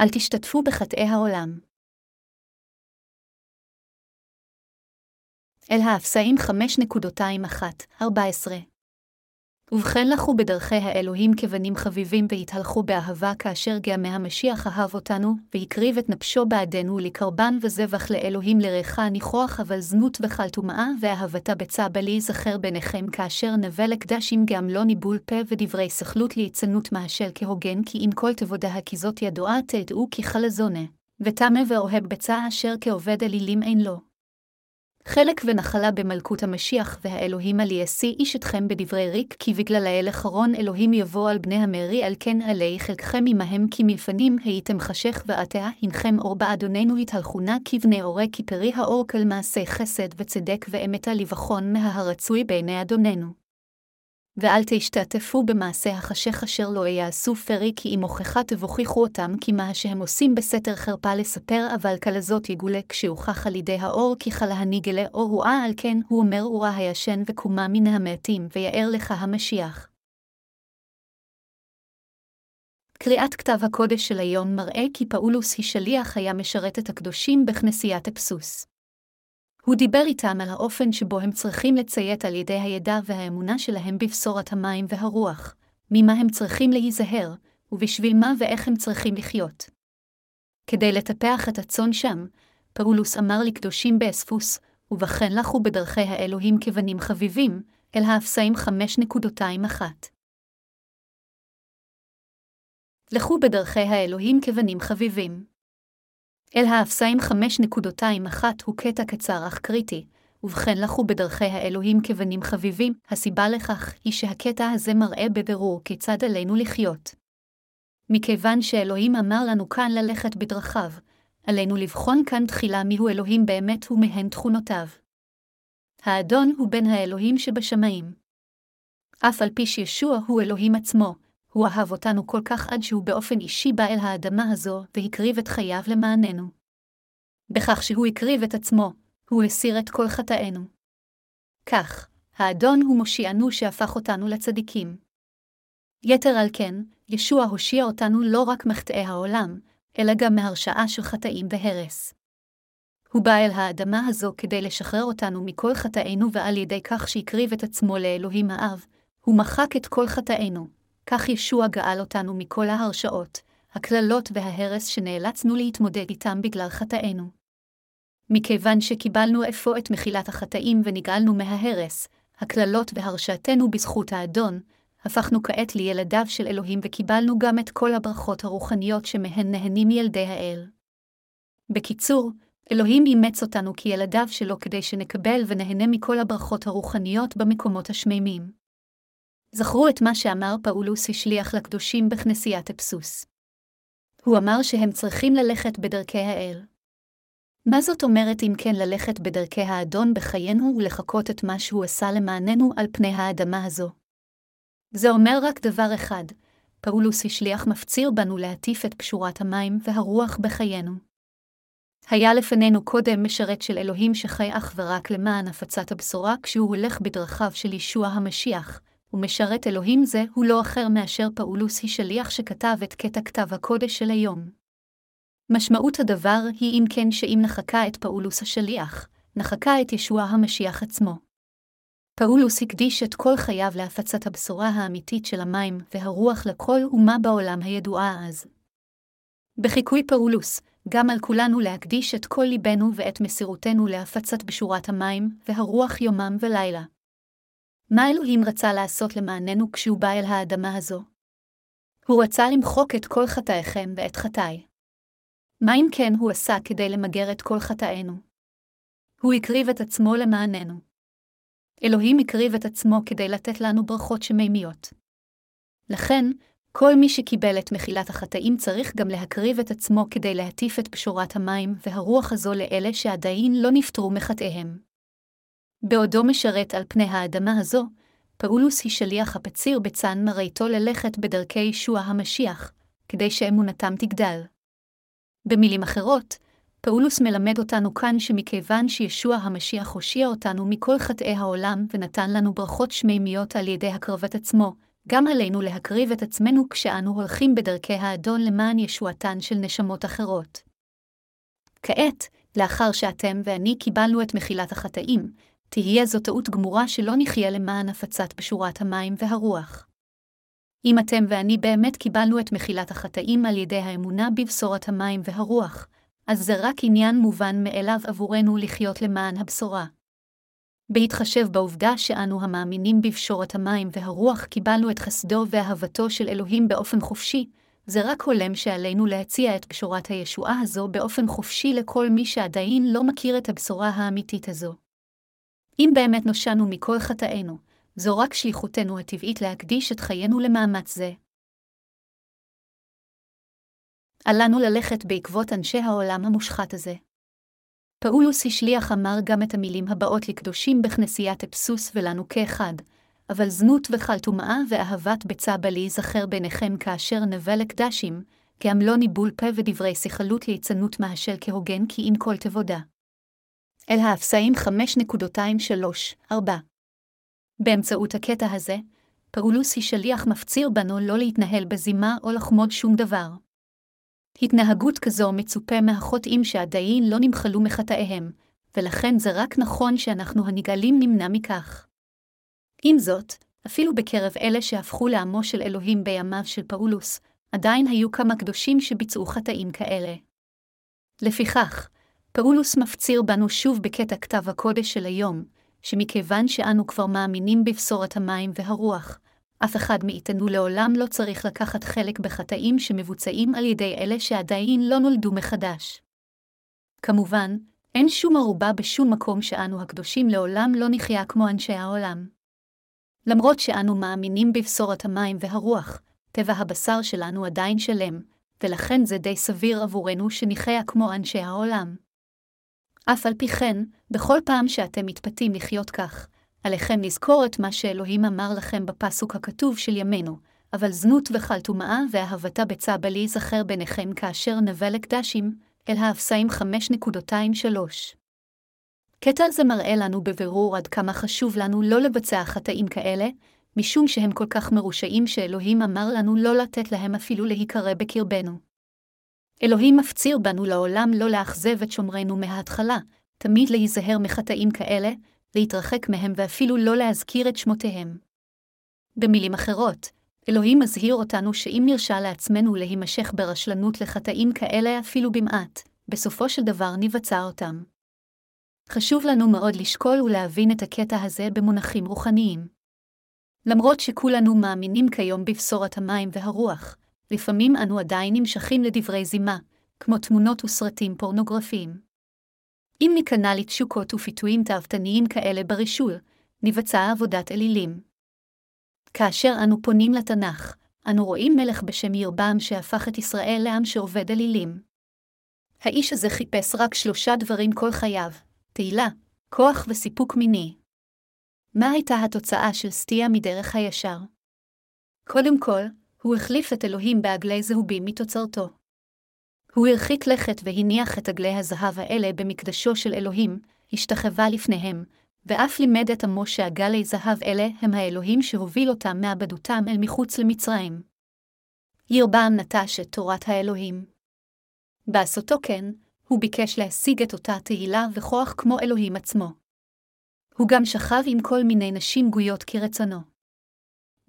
אל תשתתפו בחטאי העולם. אל האפסאים 5.21-14 ובכן לכו בדרכי האלוהים כבנים חביבים והתהלכו באהבה כאשר גאמי המשיח אהב אותנו, והקריב את נפשו בעדנו לקרבן וזבח לאלוהים לריחה ניחוח אבל זנות וכל טומאה, ואהבתה בצע בלי זכר ביניכם כאשר נווה לקדשים גם לא ניבול פה ודברי סכלות ליצנות מהשל כהוגן כי אם כל תבודה כי זאת ידועה תדעו כי חלזונה, וטמא ואוהב בצע אשר כעובד אלילים אין לו. חלק ונחלה במלכות המשיח והאלוהים על יעשי איש אתכם בדברי ריק, כי בגלל האל אחרון אלוהים יבוא על בני המרי, על כן עלי חלקכם עמהם כי מלפנים הייתם חשך ועתה, הנכם אור באדוננו התהלכונה כבני אורי, כי פרי האור כל מעשה חסד וצדק ואמתה לבחון מהרצוי בעיני אדוננו. ואל תשתתפו במעשה החשך אשר לא יעשו פרי, כי אם הוכחה תבוכיחו אותם, כי מה שהם עושים בסתר חרפה לספר, אבל כלזאת יגולה כשהוכח על ידי האור, כי חלה גלה אור הואה, על כן הוא אומר אורה הישן וקומה מן המעטים, ויאר לך המשיח. קריאת כתב הקודש של היום מראה כי פאולוס היא שליח היה משרת את הקדושים בכנסיית אפסוס. הוא דיבר איתם על האופן שבו הם צריכים לציית על ידי הידע והאמונה שלהם בבשורת המים והרוח, ממה הם צריכים להיזהר, ובשביל מה ואיך הם צריכים לחיות. כדי לטפח את הצאן שם, פאולוס אמר לקדושים באספוס, ובכן לכו בדרכי האלוהים כבנים חביבים, אל האפסאים 5.21. לכו בדרכי האלוהים כבנים חביבים. אל האפסאים 5.21 הוא קטע קצר אך קריטי, ובכן לכו בדרכי האלוהים כבנים חביבים, הסיבה לכך היא שהקטע הזה מראה בבירור כיצד עלינו לחיות. מכיוון שאלוהים אמר לנו כאן ללכת בדרכיו, עלינו לבחון כאן תחילה מיהו אלוהים באמת ומהן תכונותיו. האדון הוא בן האלוהים שבשמיים. אף על פי שישוע הוא אלוהים עצמו, הוא אהב אותנו כל כך עד שהוא באופן אישי בא אל האדמה הזו, והקריב את חייו למעננו. בכך שהוא הקריב את עצמו, הוא הסיר את כל חטאינו. כך, האדון הוא מושיענו שהפך אותנו לצדיקים. יתר על כן, ישוע הושיע אותנו לא רק מחטאי העולם, אלא גם מהרשעה של חטאים והרס. הוא בא אל האדמה הזו כדי לשחרר אותנו מכל חטאינו, ועל ידי כך שהקריב את עצמו לאלוהים האב, הוא מחק את כל חטאינו, כך ישוע גאל אותנו מכל ההרשאות, הקללות וההרס שנאלצנו להתמודד איתם בגלל חטאינו. מכיוון שקיבלנו אפוא את מחילת החטאים ונגאלנו מההרס, הקללות והרשעתנו בזכות האדון, הפכנו כעת לילדיו של אלוהים וקיבלנו גם את כל הברכות הרוחניות שמהן נהנים ילדי האל. בקיצור, אלוהים אימץ אותנו כילדיו שלו כדי שנקבל ונהנה מכל הברכות הרוחניות במקומות השמימים. זכרו את מה שאמר פאולוס השליח לקדושים בכנסיית אפסוס. הוא אמר שהם צריכים ללכת בדרכי האל. מה זאת אומרת אם כן ללכת בדרכי האדון בחיינו ולחקות את מה שהוא עשה למעננו על פני האדמה הזו? זה אומר רק דבר אחד, פאולוס השליח מפציר בנו להטיף את פשורת המים והרוח בחיינו. היה לפנינו קודם משרת של אלוהים שחי אך ורק למען הפצת הבשורה כשהוא הולך בדרכיו של ישוע המשיח, ומשרת אלוהים זה הוא לא אחר מאשר פאולוס השליח שכתב את קטע כתב הקודש של היום. משמעות הדבר היא אם כן שאם נחקה את פאולוס השליח, נחקה את ישוע המשיח עצמו. פאולוס הקדיש את כל חייו להפצת הבשורה האמיתית של המים והרוח לכל אומה בעולם הידועה אז. בחיקוי פאולוס, גם על כולנו להקדיש את כל ליבנו ואת מסירותנו להפצת בשורת המים והרוח יומם ולילה. מה אלוהים רצה לעשות למעננו כשהוא בא אל האדמה הזו? הוא רצה למחוק את כל חטאיכם ואת חטאי. מה אם כן הוא עשה כדי למגר את כל חטאינו? הוא הקריב את עצמו למעננו. אלוהים הקריב את עצמו כדי לתת לנו ברכות שמימיות. לכן, כל מי שקיבל את מחילת החטאים צריך גם להקריב את עצמו כדי להטיף את פשורת המים והרוח הזו לאלה שעדיין לא נפטרו מחטאיהם. בעודו משרת על פני האדמה הזו, פאולוס היא שליח הפציר בצאן מראיתו ללכת בדרכי ישוע המשיח, כדי שאמונתם תגדל. במילים אחרות, פאולוס מלמד אותנו כאן שמכיוון שישוע המשיח הושיע אותנו מכל חטאי העולם ונתן לנו ברכות שמימיות על ידי הקרבת עצמו, גם עלינו להקריב את עצמנו כשאנו הולכים בדרכי האדון למען ישועתן של נשמות אחרות. כעת, לאחר שאתם ואני קיבלנו את מחילת החטאים, תהיה זו טעות גמורה שלא נחיה למען הפצת בשורת המים והרוח. אם אתם ואני באמת קיבלנו את מחילת החטאים על ידי האמונה בבשורת המים והרוח, אז זה רק עניין מובן מאליו עבורנו לחיות למען הבשורה. בהתחשב בעובדה שאנו המאמינים בפשורת המים והרוח קיבלנו את חסדו ואהבתו של אלוהים באופן חופשי, זה רק הולם שעלינו להציע את בשורת הישועה הזו באופן חופשי לכל מי שעדיין לא מכיר את הבשורה האמיתית הזו. אם באמת נושענו מכל חטאינו, זו רק שליחותנו הטבעית להקדיש את חיינו למאמץ זה. עלינו ללכת בעקבות אנשי העולם המושחת הזה. פאולוס השליח אמר גם את המילים הבאות לקדושים בכנסיית אפסוס ולנו כאחד, אבל זנות וחלטומאה ואהבת ביצה בלי ייזכר ביניכם כאשר נבא לקדשים, גם לא ניבול פה ודברי שיחלות ליצנות מהשל כהוגן כי אם כל תבודה. אל האפסאים 5.23-4 באמצעות הקטע הזה, פאולוס היא שליח מפציר בנו לא להתנהל בזימה או לחמוד שום דבר. התנהגות כזו מצופה מהחוטאים שעדיין לא נמחלו מחטאיהם, ולכן זה רק נכון שאנחנו הנגאלים נמנע מכך. עם זאת, אפילו בקרב אלה שהפכו לעמו של אלוהים בימיו של פאולוס, עדיין היו כמה קדושים שביצעו חטאים כאלה. לפיכך, פאולוס מפציר בנו שוב בקטע כתב הקודש של היום, שמכיוון שאנו כבר מאמינים בבשורת המים והרוח, אף אחד מאיתנו לעולם לא צריך לקחת חלק בחטאים שמבוצעים על ידי אלה שעדיין לא נולדו מחדש. כמובן, אין שום ערובה בשום מקום שאנו הקדושים לעולם לא נחיה כמו אנשי העולם. למרות שאנו מאמינים בבשורת המים והרוח, טבע הבשר שלנו עדיין שלם, ולכן זה די סביר עבורנו שנחיה כמו אנשי העולם. אף על פי כן, בכל פעם שאתם מתפתים לחיות כך, עליכם לזכור את מה שאלוהים אמר לכם בפסוק הכתוב של ימינו, אבל זנות וחלטומאה ואהבתה בצע בלי ייזכר ביניכם כאשר נבל הקדשים, אל האפסאים 5.23. קטע זה מראה לנו בבירור עד כמה חשוב לנו לא לבצע חטאים כאלה, משום שהם כל כך מרושעים שאלוהים אמר לנו לא לתת להם אפילו להיקרא בקרבנו. אלוהים מפציר בנו לעולם לא לאכזב את שומרינו מההתחלה, תמיד להיזהר מחטאים כאלה, להתרחק מהם ואפילו לא להזכיר את שמותיהם. במילים אחרות, אלוהים מזהיר אותנו שאם נרשה לעצמנו להימשך ברשלנות לחטאים כאלה אפילו במעט, בסופו של דבר נבצע אותם. חשוב לנו מאוד לשקול ולהבין את הקטע הזה במונחים רוחניים. למרות שכולנו מאמינים כיום בבשורת המים והרוח, לפעמים אנו עדיין נמשכים לדברי זימה, כמו תמונות וסרטים פורנוגרפיים. אם ניכנע לתשוקות ופיתויים תאוותניים כאלה ברישול, נבצע עבודת אלילים. כאשר אנו פונים לתנ"ך, אנו רואים מלך בשם ירבעם שהפך את ישראל לעם שעובד אלילים. האיש הזה חיפש רק שלושה דברים כל חייו, תהילה, כוח וסיפוק מיני. מה הייתה התוצאה של סטייה מדרך הישר? קודם כל, הוא החליף את אלוהים בעגלי זהובים מתוצרתו. הוא הרחיק לכת והניח את עגלי הזהב האלה במקדשו של אלוהים, השתחווה לפניהם, ואף לימד את עמו שעגלי זהב אלה הם האלוהים שהוביל אותם מעבדותם אל מחוץ למצרים. ירבעם נטש את תורת האלוהים. בעשותו כן, הוא ביקש להשיג את אותה תהילה וכוח כמו אלוהים עצמו. הוא גם שכב עם כל מיני נשים גויות כרצונו.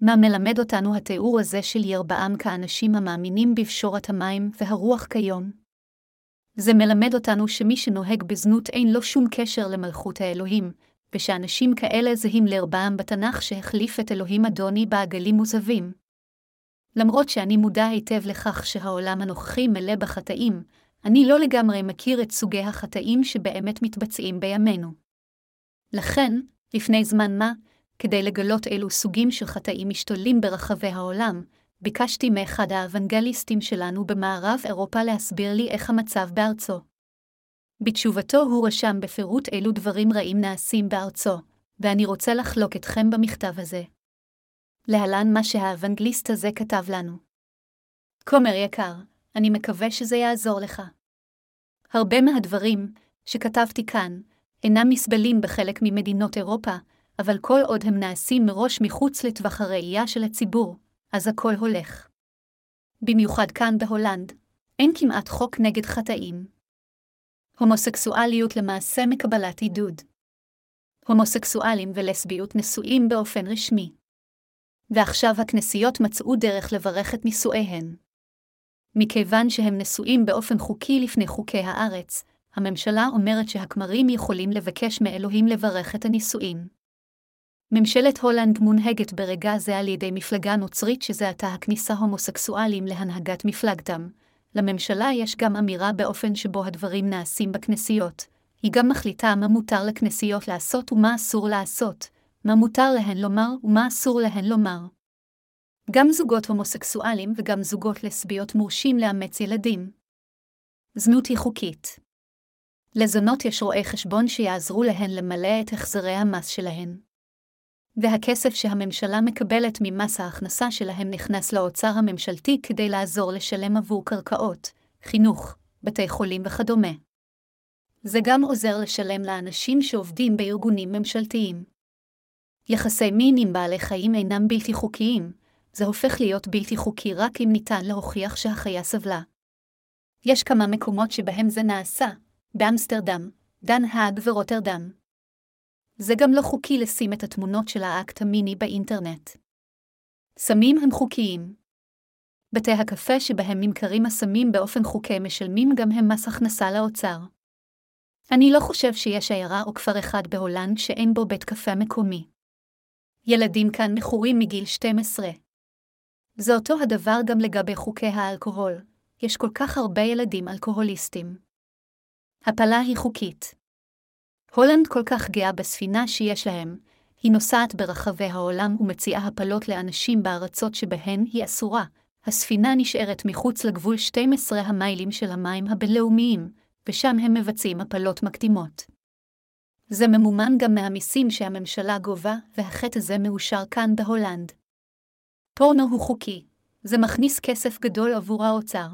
מה מלמד אותנו התיאור הזה של ירבעם כאנשים המאמינים בפשורת המים והרוח כיום? זה מלמד אותנו שמי שנוהג בזנות אין לו שום קשר למלכות האלוהים, ושאנשים כאלה זהים לירבעם בתנ"ך שהחליף את אלוהים אדוני בעגלים מוזבים. למרות שאני מודע היטב לכך שהעולם הנוכחי מלא בחטאים, אני לא לגמרי מכיר את סוגי החטאים שבאמת מתבצעים בימינו. לכן, לפני זמן מה, כדי לגלות אילו סוגים של חטאים משתוללים ברחבי העולם, ביקשתי מאחד האוונגליסטים שלנו במערב אירופה להסביר לי איך המצב בארצו. בתשובתו הוא רשם בפירוט אילו דברים רעים נעשים בארצו, ואני רוצה לחלוק אתכם במכתב הזה. להלן מה שהאוונגליסט הזה כתב לנו. כומר יקר, אני מקווה שזה יעזור לך. הרבה מהדברים שכתבתי כאן אינם נסבלים בחלק ממדינות אירופה, אבל כל עוד הם נעשים מראש מחוץ לטווח הראייה של הציבור, אז הכל הולך. במיוחד כאן בהולנד, אין כמעט חוק נגד חטאים. הומוסקסואליות למעשה מקבלת עידוד. הומוסקסואלים ולסביות נשואים באופן רשמי. ועכשיו הכנסיות מצאו דרך לברך את נישואיהן. מכיוון שהם נשואים באופן חוקי לפני חוקי הארץ, הממשלה אומרת שהכמרים יכולים לבקש מאלוהים לברך את הנישואין. ממשלת הולנד מונהגת ברגע זה על ידי מפלגה נוצרית שזה עתה הכניסה הומוסקסואלים להנהגת מפלגתם. לממשלה יש גם אמירה באופן שבו הדברים נעשים בכנסיות. היא גם מחליטה מה מותר לכנסיות לעשות ומה אסור לעשות, מה מותר להן לומר ומה אסור להן לומר. גם זוגות הומוסקסואלים וגם זוגות לסביות מורשים לאמץ ילדים. זנות היא חוקית. לזונות יש רואי חשבון שיעזרו להן למלא את החזרי המס שלהן. והכסף שהממשלה מקבלת ממס ההכנסה שלהם נכנס לאוצר הממשלתי כדי לעזור לשלם עבור קרקעות, חינוך, בתי חולים וכדומה. זה גם עוזר לשלם לאנשים שעובדים בארגונים ממשלתיים. יחסי מין עם בעלי חיים אינם בלתי חוקיים, זה הופך להיות בלתי חוקי רק אם ניתן להוכיח שהחיה סבלה. יש כמה מקומות שבהם זה נעשה, באמסטרדם, דן האג ורוטרדם. זה גם לא חוקי לשים את התמונות של האקט המיני באינטרנט. סמים הם חוקיים. בתי הקפה שבהם נמכרים הסמים באופן חוקי משלמים גם הם מס הכנסה לאוצר. אני לא חושב שיש עיירה או כפר אחד בהולנד שאין בו בית קפה מקומי. ילדים כאן מכורים מגיל 12. זה אותו הדבר גם לגבי חוקי האלכוהול, יש כל כך הרבה ילדים אלכוהוליסטים. הפלה היא חוקית. הולנד כל כך גאה בספינה שיש להם, היא נוסעת ברחבי העולם ומציעה הפלות לאנשים בארצות שבהן היא אסורה. הספינה נשארת מחוץ לגבול 12 המיילים של המים הבינלאומיים, ושם הם מבצעים הפלות מקדימות. זה ממומן גם מהמיסים שהממשלה גובה, והחטא הזה מאושר כאן בהולנד. פורנו הוא חוקי, זה מכניס כסף גדול עבור האוצר.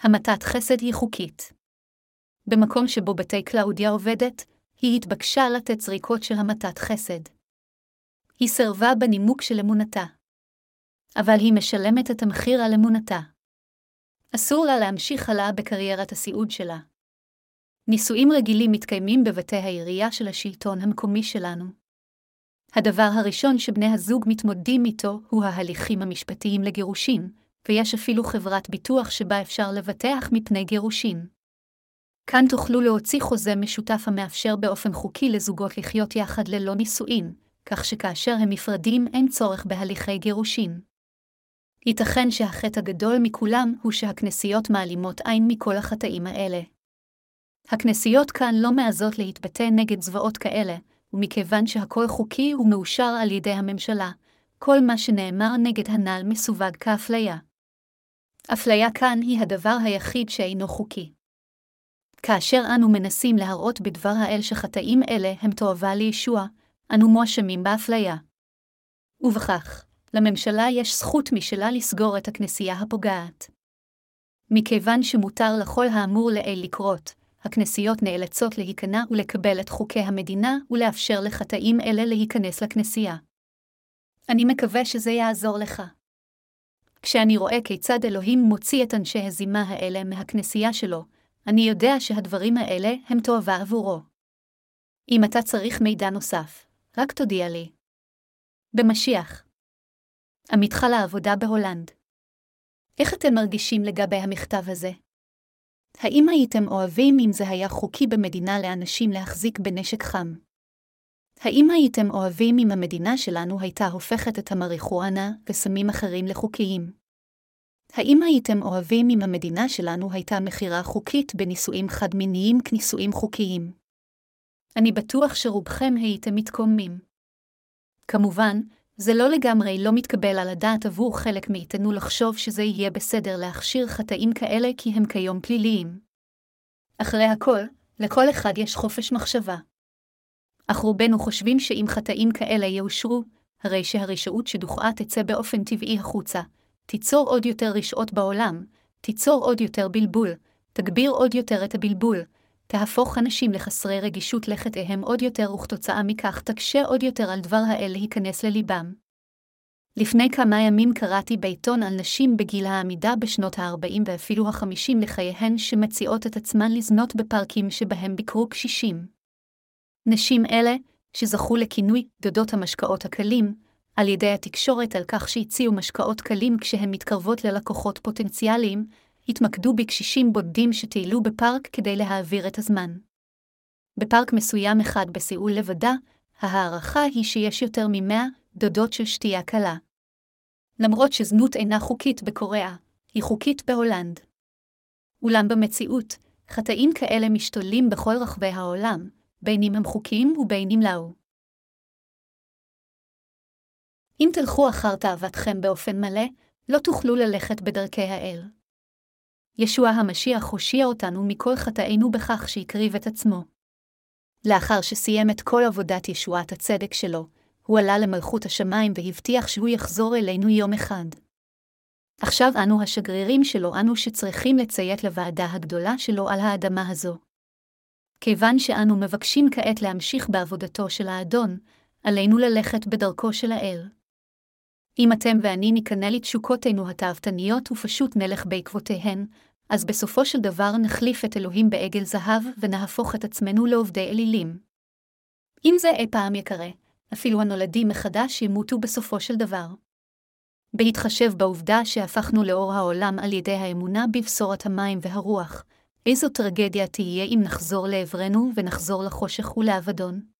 המתת חסד היא חוקית. במקום שבו בתי קלאודיה עובדת, היא התבקשה לתת זריקות של המתת חסד. היא סירבה בנימוק של אמונתה. אבל היא משלמת את המחיר על אמונתה. אסור לה להמשיך הלאה בקריירת הסיעוד שלה. נישואים רגילים מתקיימים בבתי העירייה של השלטון המקומי שלנו. הדבר הראשון שבני הזוג מתמודדים איתו הוא ההליכים המשפטיים לגירושין, ויש אפילו חברת ביטוח שבה אפשר לבטח מפני גירושין. כאן תוכלו להוציא חוזה משותף המאפשר באופן חוקי לזוגות לחיות יחד ללא נישואין, כך שכאשר הם נפרדים אין צורך בהליכי גירושין. ייתכן שהחטא הגדול מכולם הוא שהכנסיות מעלימות עין מכל החטאים האלה. הכנסיות כאן לא מעזות להתבטא נגד זוועות כאלה, ומכיוון שהכל חוקי ומאושר על ידי הממשלה, כל מה שנאמר נגד הנ"ל מסווג כאפליה. אפליה כאן היא הדבר היחיד שאינו חוקי. כאשר אנו מנסים להראות בדבר האל שחטאים אלה הם תועבה לישוע, אנו מואשמים באפליה. ובכך, לממשלה יש זכות משלה לסגור את הכנסייה הפוגעת. מכיוון שמותר לכל האמור לעיל לקרות, הכנסיות נאלצות להיכנע ולקבל את חוקי המדינה ולאפשר לחטאים אלה להיכנס לכנסייה. אני מקווה שזה יעזור לך. כשאני רואה כיצד אלוהים מוציא את אנשי הזימה האלה מהכנסייה שלו, אני יודע שהדברים האלה הם תועבה עבורו. אם אתה צריך מידע נוסף, רק תודיע לי. במשיח. עמיתך לעבודה בהולנד. איך אתם מרגישים לגבי המכתב הזה? האם הייתם אוהבים אם זה היה חוקי במדינה לאנשים להחזיק בנשק חם? האם הייתם אוהבים אם המדינה שלנו הייתה הופכת את המריחואנה וסמים אחרים לחוקיים? האם הייתם אוהבים אם המדינה שלנו הייתה מכירה חוקית בנישואים חד-מיניים כנישואים חוקיים? אני בטוח שרובכם הייתם מתקוממים. כמובן, זה לא לגמרי לא מתקבל על הדעת עבור חלק מאיתנו לחשוב שזה יהיה בסדר להכשיר חטאים כאלה כי הם כיום פליליים. אחרי הכל, לכל אחד יש חופש מחשבה. אך רובנו חושבים שאם חטאים כאלה יאושרו, הרי שהרשעות שדוכאה תצא באופן טבעי החוצה, תיצור עוד יותר רשעות בעולם, תיצור עוד יותר בלבול, תגביר עוד יותר את הבלבול, תהפוך אנשים לחסרי רגישות לחטאיהם עוד יותר, וכתוצאה מכך תקשה עוד יותר על דבר האל להיכנס לליבם. לפני כמה ימים קראתי בעיתון על נשים בגיל העמידה בשנות ה-40 ואפילו ה-50 לחייהן שמציעות את עצמן לזנות בפארקים שבהם ביקרו קשישים. נשים אלה, שזכו לכינוי דודות המשקאות הקלים, על ידי התקשורת על כך שהציעו משקאות קלים כשהן מתקרבות ללקוחות פוטנציאליים, התמקדו בקשישים בודדים שטיילו בפארק כדי להעביר את הזמן. בפארק מסוים אחד בסיאול לבדה, ההערכה היא שיש יותר ממאה דודות של שתייה קלה. למרות שזנות אינה חוקית בקוריאה, היא חוקית בהולנד. אולם במציאות, חטאים כאלה משתוללים בכל רחבי העולם, בין אם הם חוקיים ובין אם לאו. אם תלכו אחר תאוותכם באופן מלא, לא תוכלו ללכת בדרכי האל. ישוע המשיח הושיע אותנו מכל חטאינו בכך שהקריב את עצמו. לאחר שסיים את כל עבודת ישועת הצדק שלו, הוא עלה למלכות השמיים והבטיח שהוא יחזור אלינו יום אחד. עכשיו אנו השגרירים שלו אנו שצריכים לציית לוועדה הגדולה שלו על האדמה הזו. כיוון שאנו מבקשים כעת להמשיך בעבודתו של האדון, עלינו ללכת בדרכו של האל. אם אתם ואני ניכנע לתשוקותינו התאוותניות ופשוט נלך בעקבותיהן, אז בסופו של דבר נחליף את אלוהים בעגל זהב ונהפוך את עצמנו לעובדי אלילים. אם זה אי פעם יקרה, אפילו הנולדים מחדש ימותו בסופו של דבר. בהתחשב בעובדה שהפכנו לאור העולם על ידי האמונה בבשורת המים והרוח, איזו טרגדיה תהיה אם נחזור לעברנו ונחזור לחושך ולאבדון.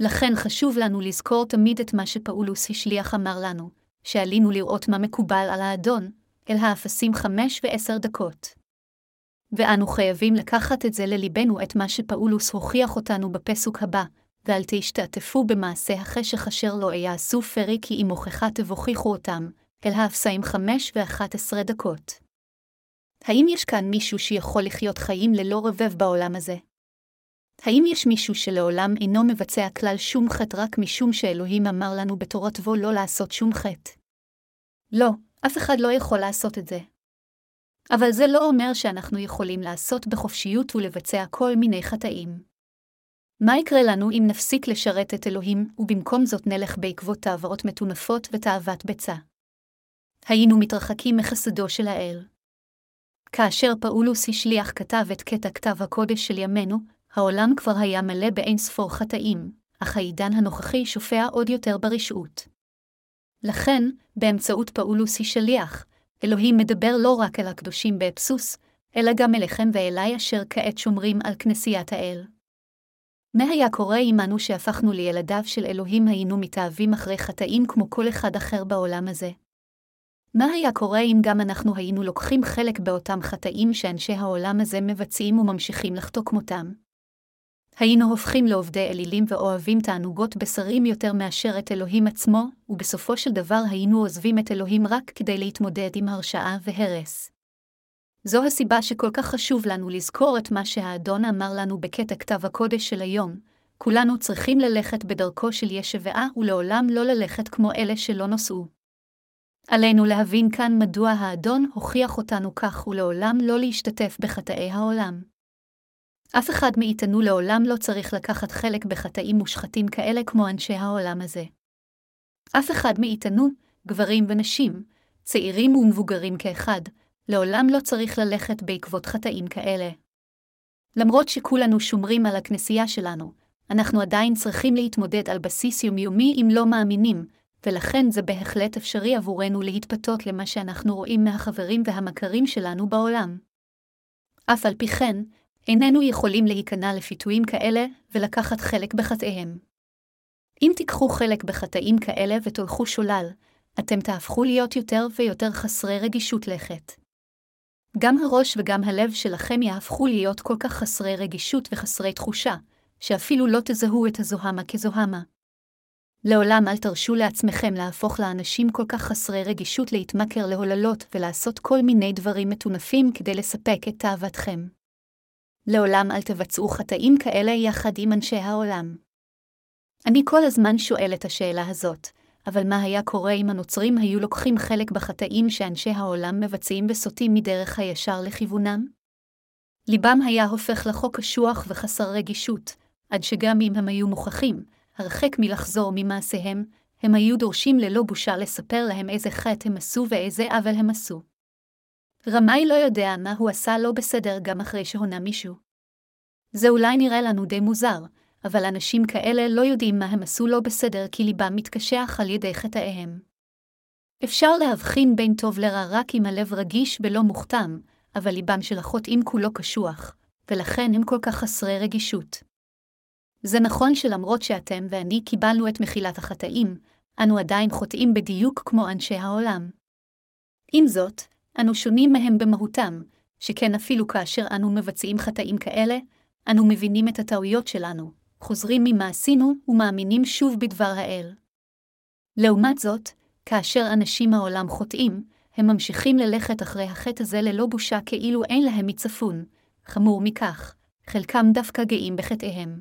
לכן חשוב לנו לזכור תמיד את מה שפאולוס השליח אמר לנו, שעלינו לראות מה מקובל על האדון, אל האפסים חמש ועשר דקות. ואנו חייבים לקחת את זה לליבנו את מה שפאולוס הוכיח אותנו בפסוק הבא, ואל תשתעטפו במעשה החשך אשר לא יעשו פרי כי אם הוכחה תבוכיחו אותם, אל האפסאים חמש ואחת עשרה דקות. האם יש כאן מישהו שיכול לחיות חיים ללא רבב בעולם הזה? האם יש מישהו שלעולם אינו מבצע כלל שום חטא רק משום שאלוהים אמר לנו בתורתו לא לעשות שום חטא? לא, אף אחד לא יכול לעשות את זה. אבל זה לא אומר שאנחנו יכולים לעשות בחופשיות ולבצע כל מיני חטאים. מה יקרה לנו אם נפסיק לשרת את אלוהים, ובמקום זאת נלך בעקבות תעברות מטונפות ותאוות ביצה? היינו מתרחקים מחסדו של האל. כאשר פאולוס השליח כתב את קטע כתב הקודש של ימינו, העולם כבר היה מלא באין ספור חטאים, אך העידן הנוכחי שופע עוד יותר ברשעות. לכן, באמצעות פאולוס השליח, אלוהים מדבר לא רק אל הקדושים באבסוס, אלא גם אליכם ואליי אשר כעת שומרים על כנסיית האל. מה היה קורה עמנו שהפכנו לילדיו של אלוהים היינו מתאהבים אחרי חטאים כמו כל אחד אחר בעולם הזה? מה היה קורה אם גם אנחנו היינו לוקחים חלק באותם חטאים שאנשי העולם הזה מבצעים וממשיכים לחטוא כמותם? היינו הופכים לעובדי אלילים ואוהבים תענוגות בשרים יותר מאשר את אלוהים עצמו, ובסופו של דבר היינו עוזבים את אלוהים רק כדי להתמודד עם הרשעה והרס. זו הסיבה שכל כך חשוב לנו לזכור את מה שהאדון אמר לנו בקטע כתב הקודש של היום, כולנו צריכים ללכת בדרכו של ישבעה ולעולם לא ללכת כמו אלה שלא נוסעו. עלינו להבין כאן מדוע האדון הוכיח אותנו כך ולעולם לא להשתתף בחטאי העולם. אף אחד מאיתנו לעולם לא צריך לקחת חלק בחטאים מושחתים כאלה כמו אנשי העולם הזה. אף אחד מאיתנו, גברים ונשים, צעירים ומבוגרים כאחד, לעולם לא צריך ללכת בעקבות חטאים כאלה. למרות שכולנו שומרים על הכנסייה שלנו, אנחנו עדיין צריכים להתמודד על בסיס יומיומי עם לא מאמינים, ולכן זה בהחלט אפשרי עבורנו להתפתות למה שאנחנו רואים מהחברים והמכרים שלנו בעולם. אף על פי כן, איננו יכולים להיכנע לפיתויים כאלה ולקחת חלק בחטאיהם. אם תיקחו חלק בחטאים כאלה ותולכו שולל, אתם תהפכו להיות יותר ויותר חסרי רגישות לחטא. גם הראש וגם הלב שלכם יהפכו להיות כל כך חסרי רגישות וחסרי תחושה, שאפילו לא תזהו את הזוהמה כזוהמה. לעולם אל תרשו לעצמכם להפוך לאנשים כל כך חסרי רגישות להתמכר להוללות ולעשות כל מיני דברים מטונפים כדי לספק את תאוותכם. לעולם אל תבצעו חטאים כאלה יחד עם אנשי העולם. אני כל הזמן שואל את השאלה הזאת, אבל מה היה קורה אם הנוצרים היו לוקחים חלק בחטאים שאנשי העולם מבצעים וסוטים מדרך הישר לכיוונם? ליבם היה הופך לחוק קשוח וחסר רגישות, עד שגם אם הם היו מוכחים, הרחק מלחזור ממעשיהם, הם היו דורשים ללא בושה לספר להם איזה חטא הם עשו ואיזה עוול הם עשו. רמאי לא יודע מה הוא עשה לא בסדר גם אחרי שהונה מישהו. זה אולי נראה לנו די מוזר, אבל אנשים כאלה לא יודעים מה הם עשו לא בסדר כי ליבם מתקשח על ידי חטאיהם. אפשר להבחין בין טוב לרע רק אם הלב רגיש ולא מוכתם, אבל ליבם של החוטאים כולו קשוח, ולכן הם כל כך חסרי רגישות. זה נכון שלמרות שאתם ואני קיבלנו את מחילת החטאים, אנו עדיין חוטאים בדיוק כמו אנשי העולם. עם זאת, אנו שונים מהם במהותם, שכן אפילו כאשר אנו מבצעים חטאים כאלה, אנו מבינים את הטעויות שלנו, חוזרים ממה עשינו ומאמינים שוב בדבר האל. לעומת זאת, כאשר אנשים מהעולם חוטאים, הם ממשיכים ללכת אחרי החטא הזה ללא בושה כאילו אין להם מצפון. חמור מכך, חלקם דווקא גאים בחטאיהם.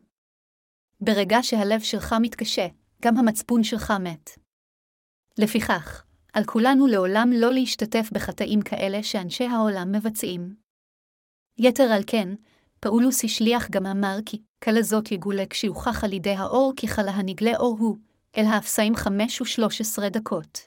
ברגע שהלב שלך מתקשה, גם המצפון שלך מת. לפיכך, על כולנו לעולם לא להשתתף בחטאים כאלה שאנשי העולם מבצעים. יתר על כן, פאולוס השליח גם אמר כי כלה זאת יגולה כשיוכח על ידי האור כי חלה הנגלה אור הוא, אל האפסאים חמש ושלוש עשרה דקות.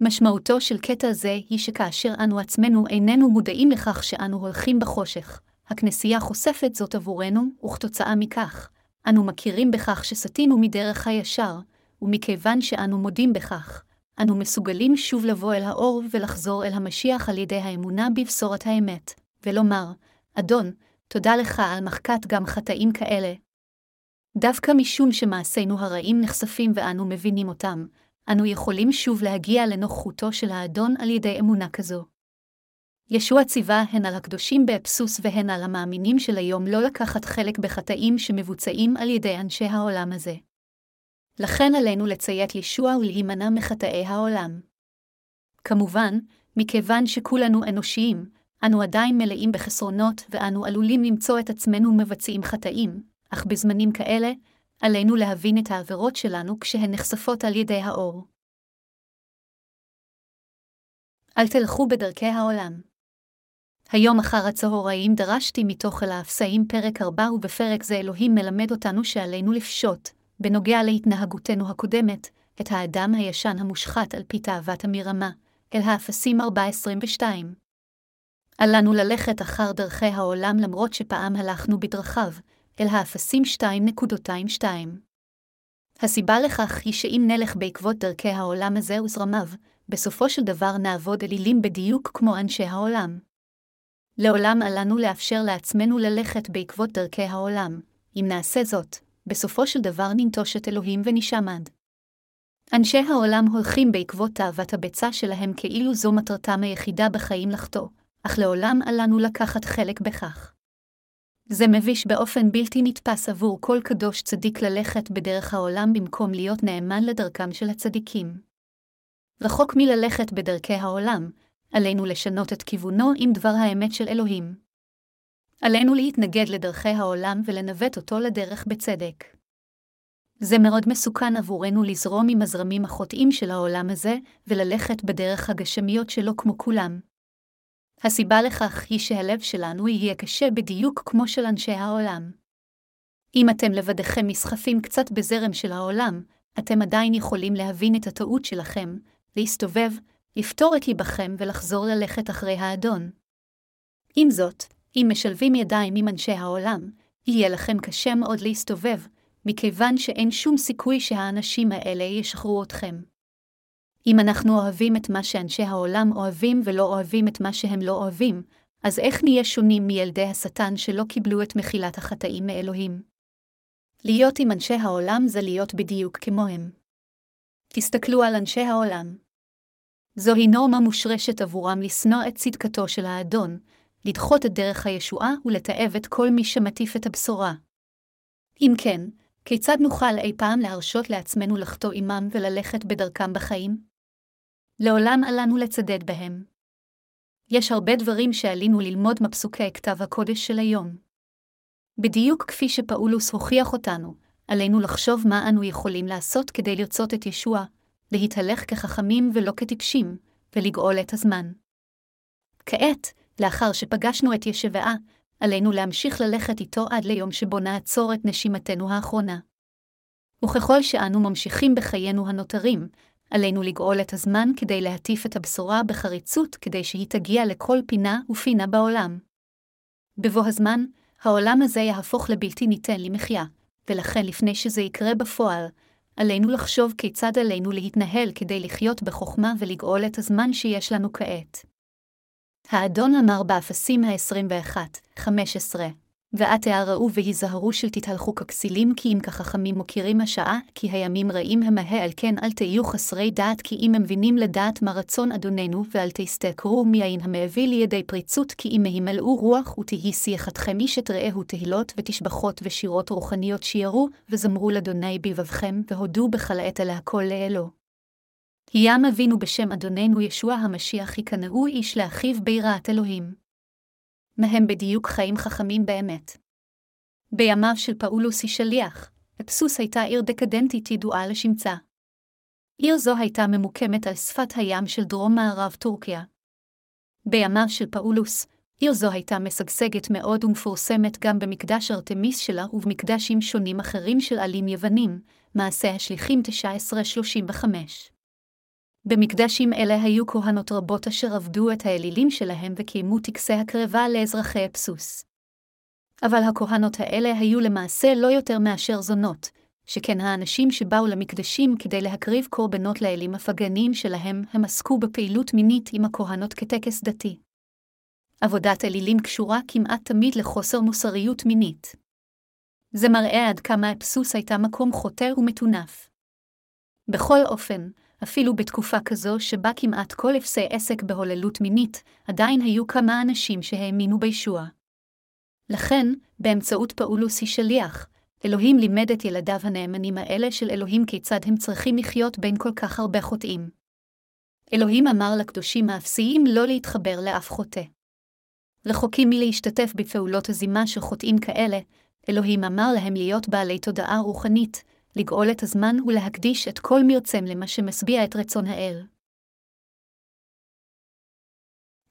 משמעותו של קטע זה היא שכאשר אנו עצמנו איננו מודעים לכך שאנו הולכים בחושך, הכנסייה חושפת זאת עבורנו, וכתוצאה מכך, אנו מכירים בכך שסטינו מדרך הישר, ומכיוון שאנו מודים בכך, אנו מסוגלים שוב לבוא אל האור ולחזור אל המשיח על ידי האמונה בבשורת האמת, ולומר, אדון, תודה לך על מחקת גם חטאים כאלה. דווקא משום שמעשינו הרעים נחשפים ואנו מבינים אותם, אנו יכולים שוב להגיע לנוכחותו של האדון על ידי אמונה כזו. ישוע ציווה הן על הקדושים באבסוס והן על המאמינים של היום לא לקחת חלק בחטאים שמבוצעים על ידי אנשי העולם הזה. לכן עלינו לציית ישוע ולהימנע מחטאי העולם. כמובן, מכיוון שכולנו אנושיים, אנו עדיין מלאים בחסרונות ואנו עלולים למצוא את עצמנו מבצעים חטאים, אך בזמנים כאלה, עלינו להבין את העבירות שלנו כשהן נחשפות על ידי האור. אל תלכו בדרכי העולם. היום אחר הצהריים דרשתי מתוך אל האפסאים פרק 4 ובפרק זה אלוהים מלמד אותנו שעלינו לפשוט, בנוגע להתנהגותנו הקודמת, את האדם הישן המושחת על פי תאוות המרמה, אל האפסים 4.22. אל לנו ללכת אחר דרכי העולם למרות שפעם הלכנו בדרכיו, אל האפסים 2.22. הסיבה לכך היא שאם נלך בעקבות דרכי העולם הזה וזרמיו, בסופו של דבר נעבוד אלילים בדיוק כמו אנשי העולם. לעולם אל לנו לאפשר לעצמנו ללכת בעקבות דרכי העולם. אם נעשה זאת, בסופו של דבר ננטוש את אלוהים ונשעמד. אנשי העולם הולכים בעקבות תאוות הביצה שלהם כאילו זו מטרתם היחידה בחיים לחטוא, אך לעולם אל לנו לקחת חלק בכך. זה מביש באופן בלתי נתפס עבור כל קדוש צדיק ללכת בדרך העולם במקום להיות נאמן לדרכם של הצדיקים. רחוק מללכת בדרכי העולם, עלינו לשנות את כיוונו עם דבר האמת של אלוהים. עלינו להתנגד לדרכי העולם ולנווט אותו לדרך בצדק. זה מאוד מסוכן עבורנו לזרום עם הזרמים החוטאים של העולם הזה, וללכת בדרך הגשמיות שלו כמו כולם. הסיבה לכך היא שהלב שלנו יהיה קשה בדיוק כמו של אנשי העולם. אם אתם לבדכם נסחפים קצת בזרם של העולם, אתם עדיין יכולים להבין את הטעות שלכם, להסתובב, לפתור את ליבכם ולחזור ללכת אחרי האדון. עם זאת, אם משלבים ידיים עם אנשי העולם, יהיה לכם קשה מאוד להסתובב, מכיוון שאין שום סיכוי שהאנשים האלה ישחררו אתכם. אם אנחנו אוהבים את מה שאנשי העולם אוהבים ולא אוהבים את מה שהם לא אוהבים, אז איך נהיה שונים מילדי השטן שלא קיבלו את מחילת החטאים מאלוהים? להיות עם אנשי העולם זה להיות בדיוק כמוהם. תסתכלו על אנשי העולם. זוהי נורמה מושרשת עבורם לשנוא את צדקתו של האדון, לדחות את דרך הישועה ולתעב את כל מי שמטיף את הבשורה. אם כן, כיצד נוכל אי פעם להרשות לעצמנו לחטוא עמם וללכת בדרכם בחיים? לעולם עלינו לצדד בהם. יש הרבה דברים שעלינו ללמוד מפסוקי כתב הקודש של היום. בדיוק כפי שפאולוס הוכיח אותנו, עלינו לחשוב מה אנו יכולים לעשות כדי לרצות את ישוע, להתהלך כחכמים ולא כטיפשים, ולגאול את הזמן. כעת, לאחר שפגשנו את ישבעה, עלינו להמשיך ללכת איתו עד ליום שבו נעצור את נשימתנו האחרונה. וככל שאנו ממשיכים בחיינו הנותרים, עלינו לגאול את הזמן כדי להטיף את הבשורה בחריצות כדי שהיא תגיע לכל פינה ופינה בעולם. בבוא הזמן, העולם הזה יהפוך לבלתי ניתן למחיה, ולכן לפני שזה יקרה בפועל, עלינו לחשוב כיצד עלינו להתנהל כדי לחיות בחוכמה ולגאול את הזמן שיש לנו כעת. האדון אמר באפסים ה-21, 15, ואת תערעו והיזהרו של תתהלכו ככסילים, כי אם כחכמים מוכירים השעה, כי הימים רעים המהה על כן אל תהיו חסרי דעת, כי אם מבינים לדעת מה רצון אדוננו, ואל תסתכרו מיין המביא לידי פריצות, כי אם הימלאו רוח, ותהי שיחתכם איש את רעהו תהילות ותשבחות ושירות רוחניות שירו, וזמרו לאדוני בלבבכם, והודו בחלאת על הכל לאלו. ים אבינו בשם אדוננו ישוע המשיח יקנאו איש לאחיו ביראת אלוהים. מהם בדיוק חיים חכמים באמת. בימיו של פאולוס היא שליח, אפסוס הייתה עיר דקדנטית ידועה לשמצה. עיר זו הייתה ממוקמת על שפת הים של דרום-מערב טורקיה. בימיו של פאולוס, עיר זו הייתה משגשגת מאוד ומפורסמת גם במקדש ארתמיס שלה ובמקדשים שונים אחרים של עלים יוונים, מעשה השליחים 1935. במקדשים אלה היו כהנות רבות אשר עבדו את האלילים שלהם וקיימו טקסי הקרבה לאזרחי אבסוס. אבל הכהנות האלה היו למעשה לא יותר מאשר זונות, שכן האנשים שבאו למקדשים כדי להקריב קורבנות לאלים הפגניים שלהם, הם עסקו בפעילות מינית עם הכהנות כטקס דתי. עבודת אלילים קשורה כמעט תמיד לחוסר מוסריות מינית. זה מראה עד כמה אבסוס הייתה מקום חוטא ומטונף. בכל אופן, אפילו בתקופה כזו שבה כמעט כל אפסי עסק בהוללות מינית, עדיין היו כמה אנשים שהאמינו בישוע. לכן, באמצעות פאולוס היא שליח, אלוהים לימד את ילדיו הנאמנים האלה של אלוהים כיצד הם צריכים לחיות בין כל כך הרבה חוטאים. אלוהים אמר לקדושים האפסיים לא להתחבר לאף חוטא. רחוקים מלהשתתף בפעולות הזימה של חוטאים כאלה, אלוהים אמר להם להיות בעלי תודעה רוחנית, לגאול את הזמן ולהקדיש את כל מרצם למה שמשביע את רצון האל.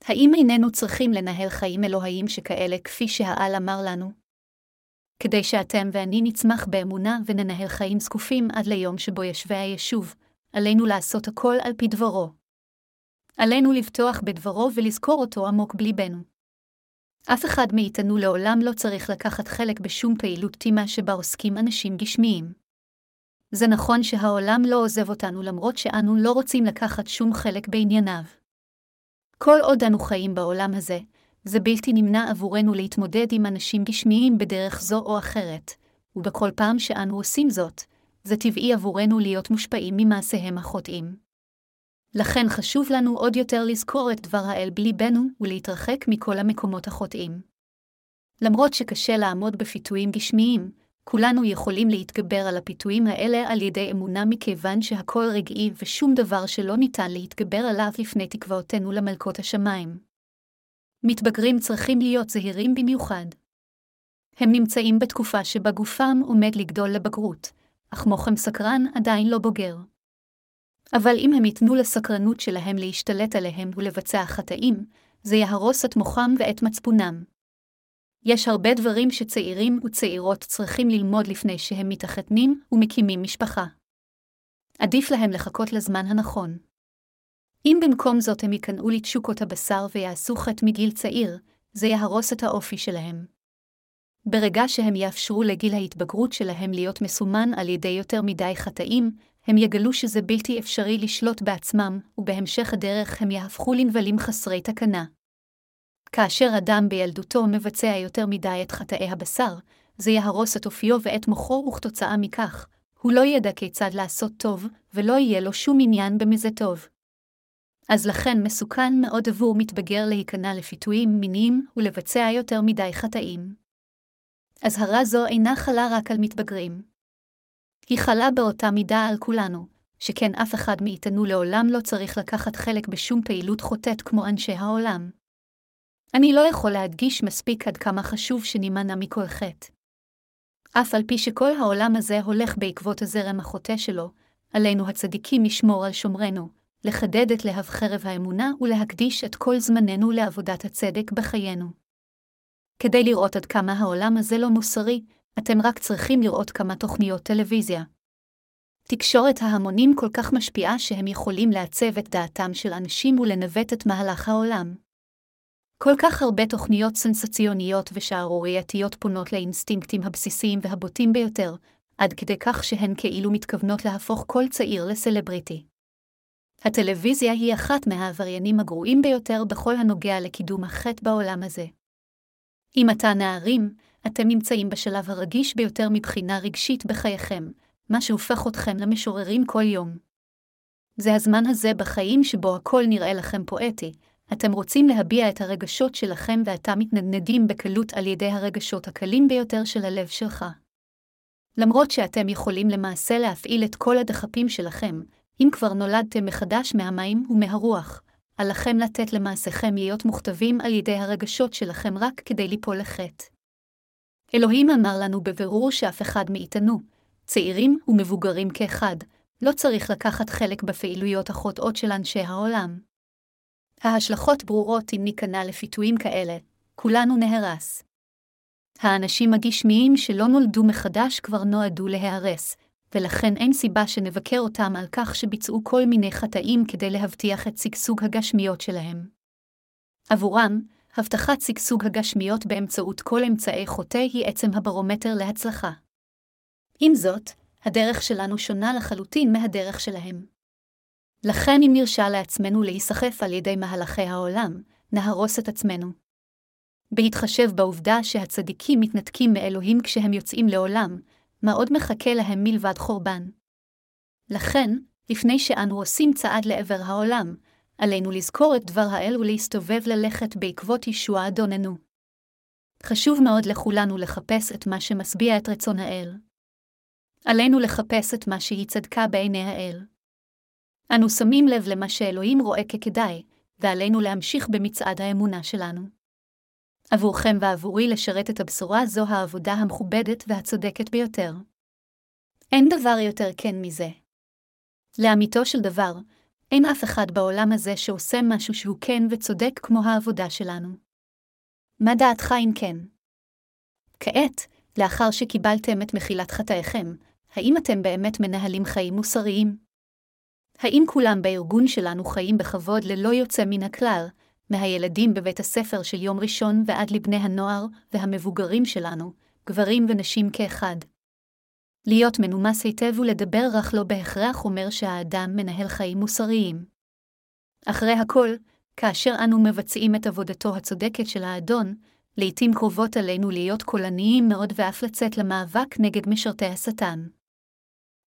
האם איננו צריכים לנהל חיים אלוהיים שכאלה כפי שהעל אמר לנו? כדי שאתם ואני נצמח באמונה וננהל חיים זקופים עד ליום שבו ישווה היישוב, עלינו לעשות הכל על פי דברו. עלינו לבטוח בדברו ולזכור אותו עמוק בליבנו. אף אחד מאיתנו לעולם לא צריך לקחת חלק בשום פעילות תימה שבה עוסקים אנשים גשמיים. זה נכון שהעולם לא עוזב אותנו למרות שאנו לא רוצים לקחת שום חלק בענייניו. כל עוד אנו חיים בעולם הזה, זה בלתי נמנע עבורנו להתמודד עם אנשים גשמיים בדרך זו או אחרת, ובכל פעם שאנו עושים זאת, זה טבעי עבורנו להיות מושפעים ממעשיהם החוטאים. לכן חשוב לנו עוד יותר לזכור את דבר האל בליבנו ולהתרחק מכל המקומות החוטאים. למרות שקשה לעמוד בפיתויים גשמיים, כולנו יכולים להתגבר על הפיתויים האלה על ידי אמונה מכיוון שהכל רגעי ושום דבר שלא ניתן להתגבר עליו לפני תקוותינו למלכות השמיים. מתבגרים צריכים להיות זהירים במיוחד. הם נמצאים בתקופה שבה גופם עומד לגדול לבגרות, אך מוחם סקרן עדיין לא בוגר. אבל אם הם ייתנו לסקרנות שלהם להשתלט עליהם ולבצע חטאים, זה יהרוס את מוחם ואת מצפונם. יש הרבה דברים שצעירים וצעירות צריכים ללמוד לפני שהם מתחתנים ומקימים משפחה. עדיף להם לחכות לזמן הנכון. אם במקום זאת הם ייכנעו לתשוקות הבשר ויעשו חטא מגיל צעיר, זה יהרוס את האופי שלהם. ברגע שהם יאפשרו לגיל ההתבגרות שלהם להיות מסומן על ידי יותר מדי חטאים, הם יגלו שזה בלתי אפשרי לשלוט בעצמם, ובהמשך הדרך הם יהפכו לנבלים חסרי תקנה. כאשר אדם בילדותו מבצע יותר מדי את חטאי הבשר, זה יהרוס את אופיו ואת מוחו, וכתוצאה מכך, הוא לא ידע כיצד לעשות טוב, ולא יהיה לו שום עניין במזה טוב. אז לכן מסוכן מאוד עבור מתבגר להיכנע לפיתויים מיניים ולבצע יותר מדי חטאים. אזהרה זו אינה חלה רק על מתבגרים. היא חלה באותה מידה על כולנו, שכן אף אחד מאיתנו לעולם לא צריך לקחת חלק בשום פעילות חוטאת כמו אנשי העולם. אני לא יכול להדגיש מספיק עד כמה חשוב שנימנע מכל חטא. אף על פי שכל העולם הזה הולך בעקבות הזרם החוטא שלו, עלינו הצדיקים לשמור על שומרנו, לחדד את להב חרב האמונה ולהקדיש את כל זמננו לעבודת הצדק בחיינו. כדי לראות עד כמה העולם הזה לא מוסרי, אתם רק צריכים לראות כמה תוכניות טלוויזיה. תקשורת ההמונים כל כך משפיעה שהם יכולים לעצב את דעתם של אנשים ולנווט את מהלך העולם. כל כך הרבה תוכניות סנסציוניות ושערורייתיות פונות לאינסטינקטים הבסיסיים והבוטים ביותר, עד כדי כך שהן כאילו מתכוונות להפוך כל צעיר לסלבריטי. הטלוויזיה היא אחת מהעבריינים הגרועים ביותר בכל הנוגע לקידום החטא בעולם הזה. אם אתה נערים, אתם נמצאים בשלב הרגיש ביותר מבחינה רגשית בחייכם, מה שהופך אתכם למשוררים כל יום. זה הזמן הזה בחיים שבו הכל נראה לכם פואטי, אתם רוצים להביע את הרגשות שלכם ואתה מתנדנדים בקלות על ידי הרגשות הקלים ביותר של הלב שלך. למרות שאתם יכולים למעשה להפעיל את כל הדחפים שלכם, אם כבר נולדתם מחדש מהמים ומהרוח, עליכם לתת למעשיכם להיות מוכתבים על ידי הרגשות שלכם רק כדי ליפול לחטא. אלוהים אמר לנו בבירור שאף אחד מאיתנו, צעירים ומבוגרים כאחד, לא צריך לקחת חלק בפעילויות החוטאות של אנשי העולם. ההשלכות ברורות אם ניכנע לפיתויים כאלה, כולנו נהרס. האנשים הגשמיים שלא נולדו מחדש כבר נועדו להיהרס, ולכן אין סיבה שנבקר אותם על כך שביצעו כל מיני חטאים כדי להבטיח את שגשוג הגשמיות שלהם. עבורם, הבטחת שגשוג הגשמיות באמצעות כל אמצעי חוטא היא עצם הברומטר להצלחה. עם זאת, הדרך שלנו שונה לחלוטין מהדרך שלהם. לכן אם נרשה לעצמנו להיסחף על ידי מהלכי העולם, נהרוס את עצמנו. בהתחשב בעובדה שהצדיקים מתנתקים מאלוהים כשהם יוצאים לעולם, מה עוד מחכה להם מלבד חורבן? לכן, לפני שאנו עושים צעד לעבר העולם, עלינו לזכור את דבר האל ולהסתובב ללכת בעקבות ישוע אדוננו. חשוב מאוד לכולנו לחפש את מה שמשביע את רצון האל. עלינו לחפש את מה שהיא צדקה בעיני האל. אנו שמים לב למה שאלוהים רואה ככדאי, ועלינו להמשיך במצעד האמונה שלנו. עבורכם ועבורי לשרת את הבשורה זו העבודה המכובדת והצודקת ביותר. אין דבר יותר כן מזה. לאמיתו של דבר, אין אף אחד בעולם הזה שעושה משהו שהוא כן וצודק כמו העבודה שלנו. מה דעתך אם כן? כעת, לאחר שקיבלתם את מחילת חטאיכם, האם אתם באמת מנהלים חיים מוסריים? האם כולם בארגון שלנו חיים בכבוד ללא יוצא מן הכלל, מהילדים בבית הספר של יום ראשון ועד לבני הנוער והמבוגרים שלנו, גברים ונשים כאחד? להיות מנומס היטב ולדבר רך לא בהכרח אומר שהאדם מנהל חיים מוסריים. אחרי הכל, כאשר אנו מבצעים את עבודתו הצודקת של האדון, לעתים קרובות עלינו להיות קולניים מאוד ואף לצאת למאבק נגד משרתי השטן.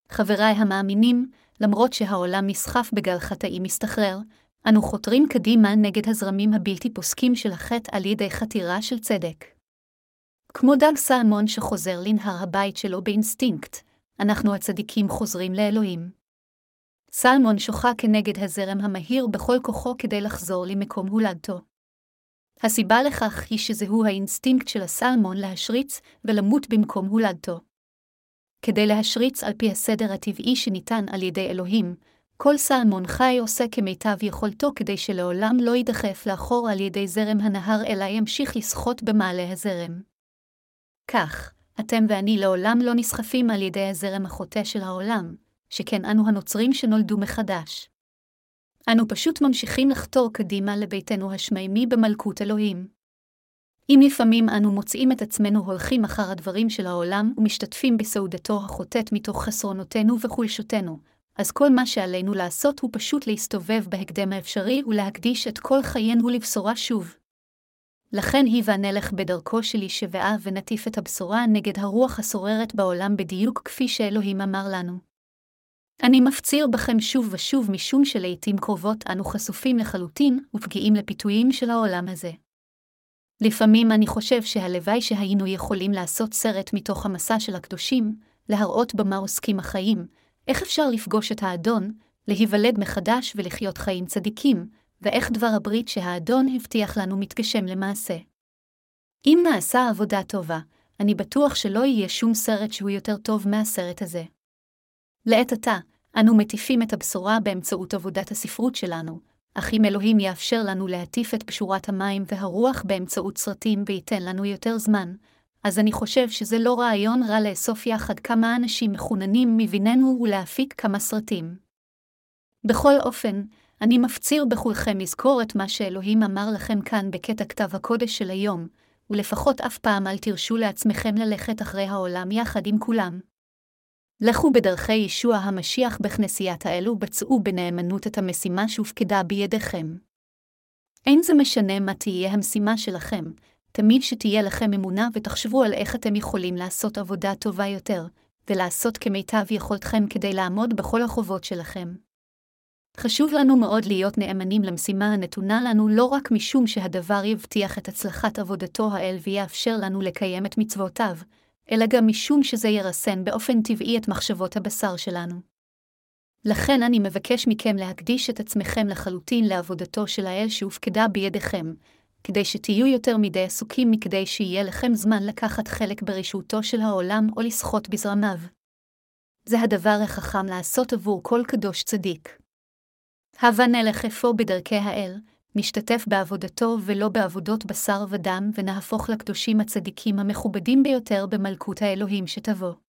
חבריי המאמינים, למרות שהעולם נסחף בגל חטאים מסתחרר, אנו חותרים קדימה נגד הזרמים הבלתי פוסקים של החטא על ידי חתירה של צדק. כמו דג סלמון שחוזר לנהר הבית שלו באינסטינקט, אנחנו הצדיקים חוזרים לאלוהים. סלמון שוחה כנגד הזרם המהיר בכל כוחו כדי לחזור למקום הולדתו. הסיבה לכך היא שזהו האינסטינקט של הסלמון להשריץ ולמות במקום הולדתו. כדי להשריץ על פי הסדר הטבעי שניתן על ידי אלוהים, כל סלמון חי עושה כמיטב יכולתו כדי שלעולם לא יידחף לאחור על ידי זרם הנהר, אלא ימשיך לשחות במעלה הזרם. כך, אתם ואני לעולם לא נסחפים על ידי הזרם החוטא של העולם, שכן אנו הנוצרים שנולדו מחדש. אנו פשוט ממשיכים לחתור קדימה לביתנו השמיימי במלכות אלוהים. אם לפעמים אנו מוצאים את עצמנו הולכים אחר הדברים של העולם ומשתתפים בסעודתו החוטאת מתוך חסרונותינו וחולשותינו, אז כל מה שעלינו לעשות הוא פשוט להסתובב בהקדם האפשרי ולהקדיש את כל חיינו לבשורה שוב. לכן היווה נלך בדרכו של ישבעה ונטיף את הבשורה נגד הרוח השוררת בעולם בדיוק כפי שאלוהים אמר לנו. אני מפציר בכם שוב ושוב משום שלעיתים קרובות אנו חשופים לחלוטין ופגיעים לפיתויים של העולם הזה. לפעמים אני חושב שהלוואי שהיינו יכולים לעשות סרט מתוך המסע של הקדושים, להראות במה עוסקים החיים, איך אפשר לפגוש את האדון, להיוולד מחדש ולחיות חיים צדיקים, ואיך דבר הברית שהאדון הבטיח לנו מתגשם למעשה. אם נעשה עבודה טובה, אני בטוח שלא יהיה שום סרט שהוא יותר טוב מהסרט הזה. לעת עתה, אנו מטיפים את הבשורה באמצעות עבודת הספרות שלנו, אך אם אלוהים יאפשר לנו להטיף את פשורת המים והרוח באמצעות סרטים וייתן לנו יותר זמן, אז אני חושב שזה לא רעיון רע לאסוף יחד כמה אנשים מחוננים מביננו ולהפיק כמה סרטים. בכל אופן, אני מפציר בכולכם לזכור את מה שאלוהים אמר לכם כאן בקטע כתב הקודש של היום, ולפחות אף פעם אל תרשו לעצמכם ללכת אחרי העולם יחד עם כולם. לכו בדרכי ישוע המשיח בכנסיית האלו בצעו בנאמנות את המשימה שהופקדה בידיכם. אין זה משנה מה תהיה המשימה שלכם, תמיד שתהיה לכם אמונה ותחשבו על איך אתם יכולים לעשות עבודה טובה יותר, ולעשות כמיטב יכולתכם כדי לעמוד בכל החובות שלכם. חשוב לנו מאוד להיות נאמנים למשימה הנתונה לנו לא רק משום שהדבר יבטיח את הצלחת עבודתו האל ויאפשר לנו לקיים את מצוותיו, אלא גם משום שזה ירסן באופן טבעי את מחשבות הבשר שלנו. לכן אני מבקש מכם להקדיש את עצמכם לחלוטין לעבודתו של האל שהופקדה בידיכם, כדי שתהיו יותר מדי עסוקים מכדי שיהיה לכם זמן לקחת חלק ברשעותו של העולם או לסחוט בזרמיו. זה הדבר החכם לעשות עבור כל קדוש צדיק. הבה נלך אפוא בדרכי האל, נשתתף בעבודתו ולא בעבודות בשר ודם, ונהפוך לקדושים הצדיקים המכובדים ביותר במלכות האלוהים שתבוא.